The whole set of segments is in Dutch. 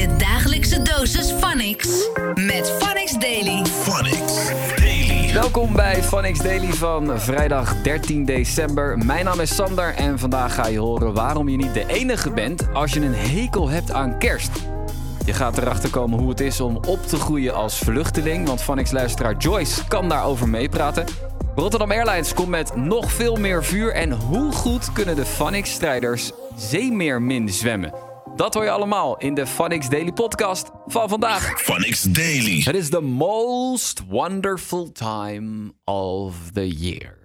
Je dagelijkse dosis Phonics met Phonics Daily. Phonics Daily. Welkom bij Phonics Daily van vrijdag 13 december. Mijn naam is Sander en vandaag ga je horen waarom je niet de enige bent als je een hekel hebt aan kerst. Je gaat erachter komen hoe het is om op te groeien als vluchteling, want Phonics-luisteraar Joyce kan daarover meepraten. Rotterdam Airlines komt met nog veel meer vuur en hoe goed kunnen de Phonics-strijders zeemeermin zwemmen? Dat hoor je allemaal in de Phonics Daily podcast van vandaag. Phonics Daily. Het is the most wonderful time of the year.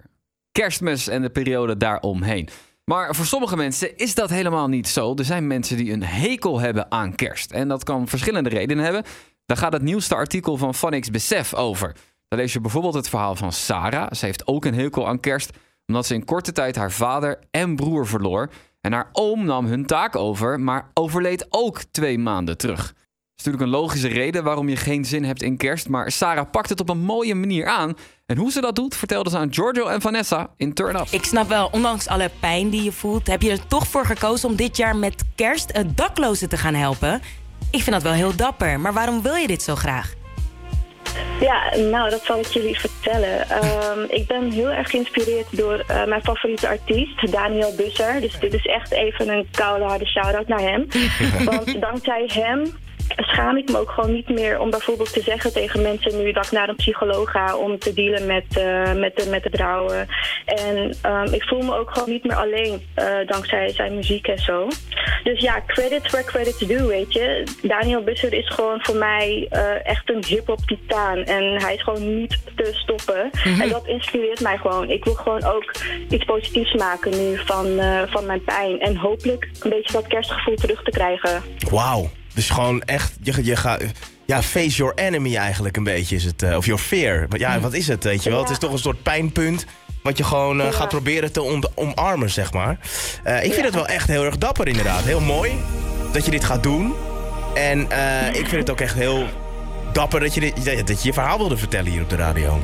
Kerstmis en de periode daaromheen. Maar voor sommige mensen is dat helemaal niet zo. Er zijn mensen die een hekel hebben aan kerst. En dat kan verschillende redenen hebben. Daar gaat het nieuwste artikel van Phonics Besef over. Daar lees je bijvoorbeeld het verhaal van Sarah. Ze heeft ook een hekel aan kerst, omdat ze in korte tijd haar vader en broer verloor. En haar oom nam hun taak over, maar overleed ook twee maanden terug. Dat is natuurlijk een logische reden waarom je geen zin hebt in kerst, maar Sarah pakt het op een mooie manier aan. En hoe ze dat doet, vertelde ze aan Giorgio en Vanessa in Turn Up. Ik snap wel, ondanks alle pijn die je voelt, heb je er toch voor gekozen om dit jaar met kerst een daklozen te gaan helpen. Ik vind dat wel heel dapper, maar waarom wil je dit zo graag? Ja, nou, dat zal ik jullie vertellen. Ehm, ik ben heel erg geïnspireerd door eh, mijn favoriete artiest, Daniel Busser. Dus dit is echt even een koude harde shout-out naar hem. Want dankzij hem schaam ik me ook gewoon niet meer om bijvoorbeeld te zeggen tegen mensen nu dat ik naar een psycholoog ga om te dealen met, uh, met, de, met de vrouwen. En um, ik voel me ook gewoon niet meer alleen uh, dankzij zijn muziek en zo. Dus ja, credit where credit's due, weet je. Daniel Busser is gewoon voor mij uh, echt een hip-hop titaan. En hij is gewoon niet te stoppen. Mm -hmm. En dat inspireert mij gewoon. Ik wil gewoon ook iets positiefs maken nu van, van mijn pijn. En hopelijk een beetje dat kerstgevoel terug te krijgen. Wauw. Dus gewoon echt, je, je gaat... Ja, face your enemy eigenlijk een beetje is het. Uh, of your fear. Ja, wat is het, weet je wel? Het is toch een soort pijnpunt wat je gewoon uh, ja. gaat proberen te om, omarmen, zeg maar. Uh, ik vind het wel echt heel erg dapper inderdaad. Heel mooi dat je dit gaat doen. En ik vind het ook echt heel dapper dat je, dit, dat je je verhaal wilde vertellen hier op de radio.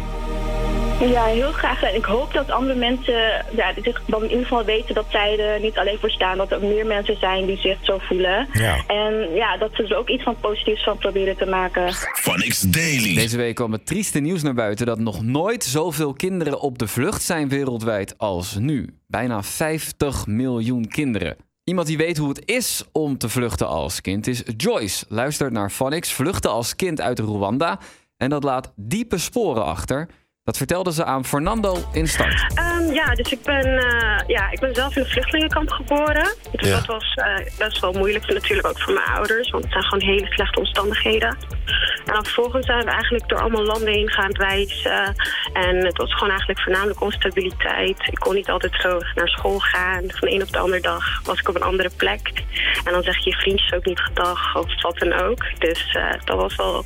Ja, heel graag. En ik hoop dat andere mensen ja, zich dan in ieder geval weten dat zij er niet alleen voor staan. Dat er meer mensen zijn die zich zo voelen. Ja. En ja, dat ze er ook iets van positiefs van proberen te maken. Phonics Daily. Deze week kwam het trieste nieuws naar buiten dat nog nooit zoveel kinderen op de vlucht zijn wereldwijd als nu. Bijna 50 miljoen kinderen. Iemand die weet hoe het is om te vluchten als kind is Joyce. Luistert naar Phonics, vluchten als kind uit Rwanda. En dat laat diepe sporen achter. Dat vertelde ze aan Fernando in start. Um, ja, dus ik ben, uh, ja, ik ben zelf in een vluchtelingenkamp geboren. Dus ja. dat was uh, best wel moeilijk natuurlijk ook voor mijn ouders. Want het zijn gewoon hele slechte omstandigheden. En vervolgens zijn we eigenlijk door allemaal landen heen gaan reizen. En het was gewoon eigenlijk voornamelijk onstabiliteit. Ik kon niet altijd zo naar school gaan. Van de een op de andere dag was ik op een andere plek. En dan zeg je je vriendjes ook niet gedag of wat dan ook. Dus uh, dat was wel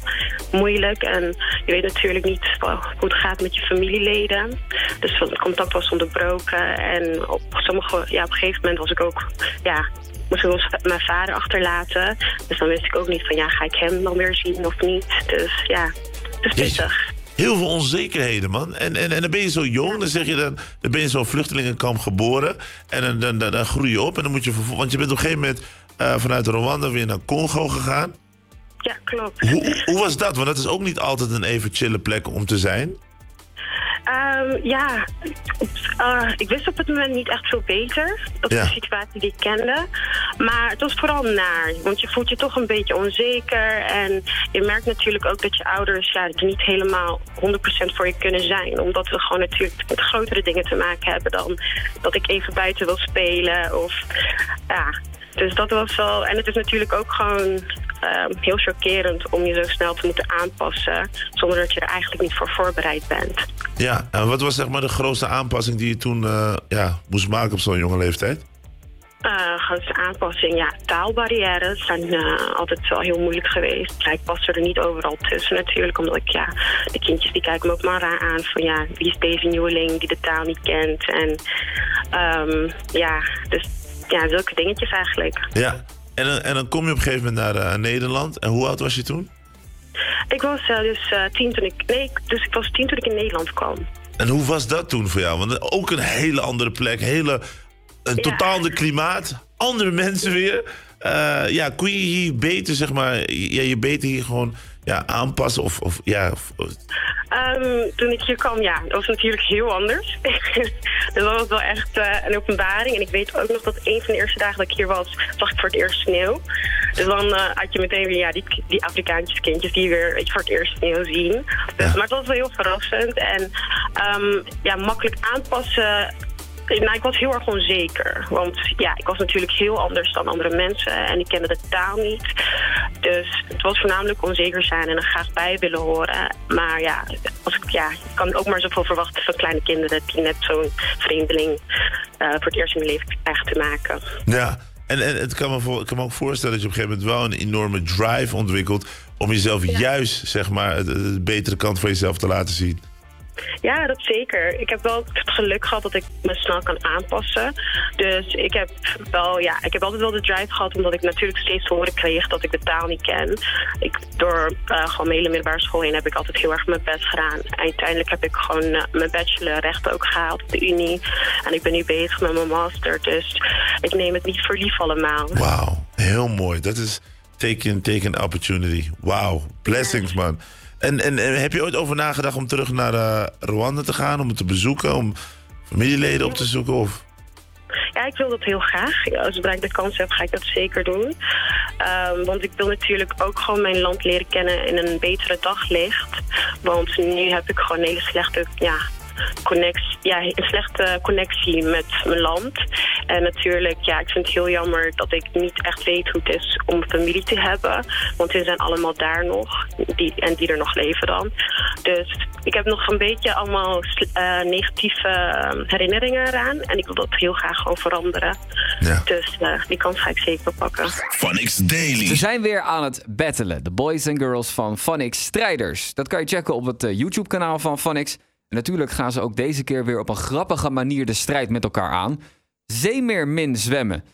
moeilijk. En je weet natuurlijk niet hoe het gaat met je familieleden. Dus het contact was onderbroken. En op, sommige, ja, op een gegeven moment was ik ook... Ja, moest ik ons, mijn vader achterlaten. Dus dan wist ik ook niet van... Ja, ga ik hem dan weer zien of niet? Dus ja, het is pittig. Heel veel onzekerheden, man. En, en, en dan ben je zo jong, dan, zeg je dan, dan ben je zo'n vluchtelingenkamp geboren. En dan, dan, dan, dan, groei je op. En dan moet je, want je bent op een gegeven moment uh, vanuit Rwanda weer naar Congo gegaan. Ja, klopt. Hoe, hoe was dat? Want dat is ook niet altijd een even chille plek om te zijn. Um, ja, uh, ik wist op het moment niet echt veel beter. op ja. de situatie die ik kende. Maar het was vooral naar. Want je voelt je toch een beetje onzeker. En je merkt natuurlijk ook dat je ouders ja, er niet helemaal 100% voor je kunnen zijn. Omdat we gewoon natuurlijk met grotere dingen te maken hebben dan dat ik even buiten wil spelen. Of ja, dus dat was wel... En het is natuurlijk ook gewoon uh, heel chockerend om je zo snel te moeten aanpassen... zonder dat je er eigenlijk niet voor voorbereid bent. Ja, en wat was zeg maar de grootste aanpassing die je toen uh, ja, moest maken op zo'n jonge leeftijd? Uh, grootste aanpassing, ja, taalbarrières zijn uh, altijd wel heel moeilijk geweest. Ja, ik pas er niet overal tussen natuurlijk, omdat ik, ja, de kindjes die kijken me ook maar aan van, ja, wie is deze nieuweling die de taal niet kent? En um, ja, dus ja, zulke dingetjes eigenlijk. Ja, en dan, en dan kom je op een gegeven moment naar uh, Nederland. En hoe oud was je toen? Ik was uh, dus uh, tien toen ik... Nee, dus ik was tien toen ik in Nederland kwam. En hoe was dat toen voor jou? Want ook een hele andere plek. Hele, een ja. totaal ander klimaat. Andere mensen weer. eh, ja, kon je hier beter, zeg maar, ja, je beter hier gewoon ja, aanpassen? Of, of ja, of- Ehm, toen ik hier kwam, ja, dat was natuurlijk heel anders. dus dat was wel echt eh, een openbaring. En ik weet ook nog dat een van de eerste dagen dat ik hier was, zag ik voor het eerst sneeuw. Dus dan eh, had je meteen weer ja, die, die Afrikaanse kindjes die weer weet je, voor het eerst sneeuw zien. Dus, Maar het was wel heel verrassend. En ehm, ja, makkelijk aanpassen. Nou, ik was heel erg onzeker. Want ja, ik was natuurlijk heel anders dan andere mensen. En ik kende de taal niet. Dus het was voornamelijk onzeker zijn en er graag bij willen horen. Maar ja, als ik, ja, ik kan ook maar zoveel verwachten van kleine kinderen... die net zo'n vreemdeling eh, voor het eerst in hun leven krijgen te maken. ja. En, en het kan me, voor, ik kan me ook voorstellen dat je op een gegeven moment wel een enorme drive ontwikkelt. om jezelf juist, zeg maar, de, de betere kant van jezelf te laten zien. Ja, dat zeker. Ik heb wel het geluk gehad dat ik me snel kan aanpassen. Dus ik heb wel, ja, ik heb altijd wel de drive gehad, omdat ik natuurlijk steeds te horen kreeg dat ik de taal niet ken. Ik, door eh, gewoon mijn hele middelbare school heen heb ik altijd heel erg mijn best gedaan. Uiteindelijk heb ik gewoon eh, mijn bachelor rechten ook gehaald op de Unie. En ik ben nu bezig met mijn master, dus ik neem het niet voor lief allemaal. Wauw, heel mooi. Dat is take take an opportunity. Wauw, blessings man. En, en, heb je ooit over nagedacht om terug naar eh, Rwanda te gaan, om het te bezoeken, om familieleden op te zoeken? Of? Ja, ik wil dat heel graag. Ja, Als ik de kans heb, ga ik dat zeker doen. Ehm, want ik wil natuurlijk ook gewoon mijn land leren kennen in een betere daglicht. Want nu heb ik gewoon een hele slechte ja, connectie, ja, een slechte connectie met mijn land. En natuurlijk, ja, ik vind het heel jammer dat ik niet echt weet hoe het is om familie te hebben. Want die zijn allemaal daar nog. Die, en die er nog leven dan. Dus ik heb nog een beetje allemaal eh, negatieve eh, herinneringen eraan. En ik wil dat heel graag gewoon veranderen. Ja. Dus eh, die kans ga ik zeker pakken. Phonics Daily. Ze zijn weer aan het battelen. De boys en girls van Phonics Strijders. Dat kan je checken op het eh, YouTube-kanaal van Phonics. En natuurlijk gaan ze ook deze keer weer op een grappige manier de strijd met elkaar aan. Zeemeermin zwemmen.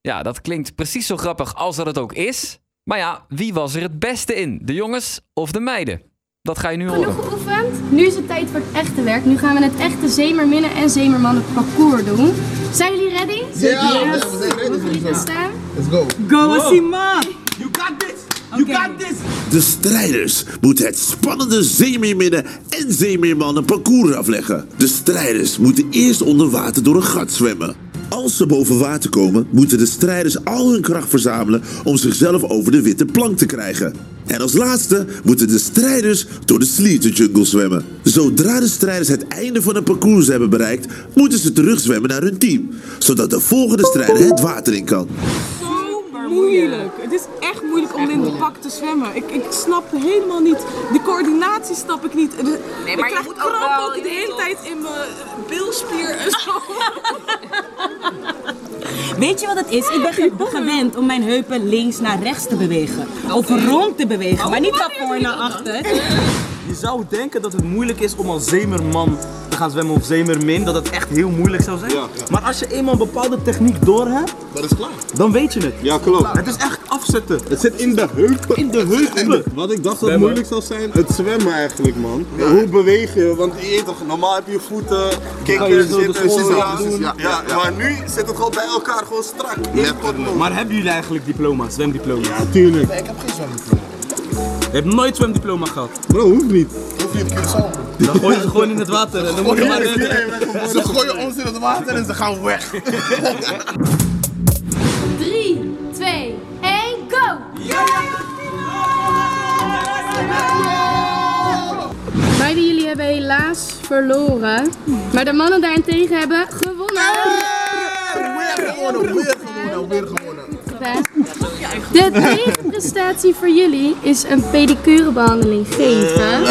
Ja, dat klinkt precies zo grappig als dat het ook is. Maar ja, wie was er het beste in? De jongens of de meiden? Dat ga je nu Genoeg horen. geoefend. Nu is het tijd voor het echte werk. Nu gaan we het echte zeemerminnen en zeemermannen parcours doen. Zijn jullie ready? Ja, Yes. we zijn ready. Mogen jullie gaan staan? Let's go. Go, Asima! You got this! You got this! De strijders moeten het spannende zeemeerminnen en zeemeermannen parcours afleggen. De strijders moeten eerst onder water door een gat zwemmen. Als ze boven water komen, moeten de strijders al hun kracht verzamelen om zichzelf over de witte plank te krijgen. En als laatste moeten de strijders door de Sleeter Jungle zwemmen. Zodra de strijders het einde van het parcours hebben bereikt, moeten ze terugzwemmen naar hun team, zodat de volgende strijder het water in kan. Moeilijk. Het is echt moeilijk om in de pak te zwemmen. Ik, ik snap helemaal niet. De coördinatie snap ik niet. De, Nee, maar ik je krijg moet ook kramp wel- ook je de hele moet tijd in mijn bilspier en zo. Weet je wat het is? Ik ben ge- gewend om mijn heupen links naar rechts te bewegen. Of rond te bewegen, maar niet van voor naar achter. Je zou denken dat het moeilijk is om als zeemerman te gaan zwemmen of zeemermin, dat het echt heel moeilijk zou zijn. Maar als je eenmaal een bepaalde techniek door hebt, Dat is klaar. dan weet je het. Ja, klopt. Het is echt afzetten. Het zit in de heupen. In de heupen. Wat ik dacht dat moeilijk zou zijn, het zwemmen eigenlijk, man. Hoe beweeg je? Want je weet toch, normaal heb je voeten, de zitten, aan Ja, doen. ja, ja, maar nu zit het gewoon bij elkaar, gewoon strak. Maar hebben jullie eigenlijk diploma, zwemdiploma? Ja, tuurlijk. Ik heb geen zwemdiploma. Je hebt nooit zwemdiploma gehad? Bro, hoeft niet. Hoef je het keer zo. Dan gooi je ze gewoon in het water en dan moet je maar Ze gooien ons in het water en ze gaan weg. 3, 2, 1, go! Beide jullie hebben helaas verloren. Maar de mannen daarentegen hebben gewonnen. Weer gewonnen, weer gewonnen, weer gewonnen. De tegenprestatie voor jullie is een pedicurebehandeling geven.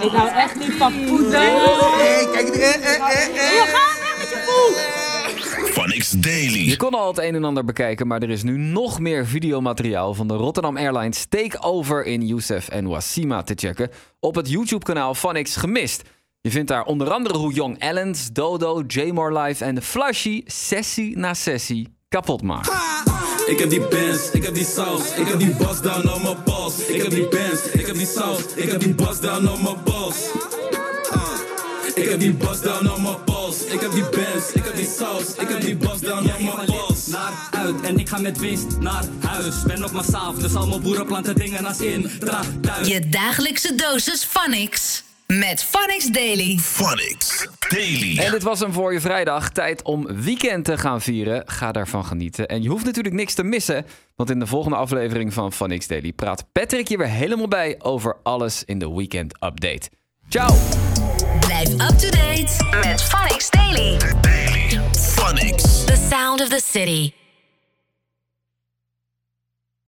Ik hou echt niet van voeten. Hey, kijk, eh, eh, eh, eh. Ga weg met je voet! Phonics Daily. Je kon al het een en ander bekijken, maar er is nu nog meer videomateriaal van de Rotterdam Airlines takeover in Youssef en Wassima te checken op het YouTube-kanaal Phonics Gemist. Je vindt daar onder andere hoe Young Ellens, Dodo, J-More Live en Flashy sessie na sessie kapot maken. Ik heb die bands, ik heb die saus, ik heb die bust down on mijn balls. Ik heb die bands, ik heb die saus, ik heb die bust down on mijn balls. Uh, ik heb die bust down on mijn balls. Ik heb die bands, ik heb die saus, ik heb die bas down op mijn pols. Naar uit en ik ga met winst naar huis. Ben op mijn saaf, dus al mijn boerenplanten dingen als in. Tra, thuis. Je dagelijkse dosis Phonics. Met Phonics Daily. Phonics Daily. En dit was hem voor je vrijdag. Tijd om weekend te gaan vieren. Ga daarvan genieten. En je hoeft natuurlijk niks te missen. Want in de volgende aflevering van Phonics Daily praat Patrick je weer helemaal bij over alles in de weekend update. Ciao! Blijf up to date met Phonics Daily. Phonics. The sound of the city.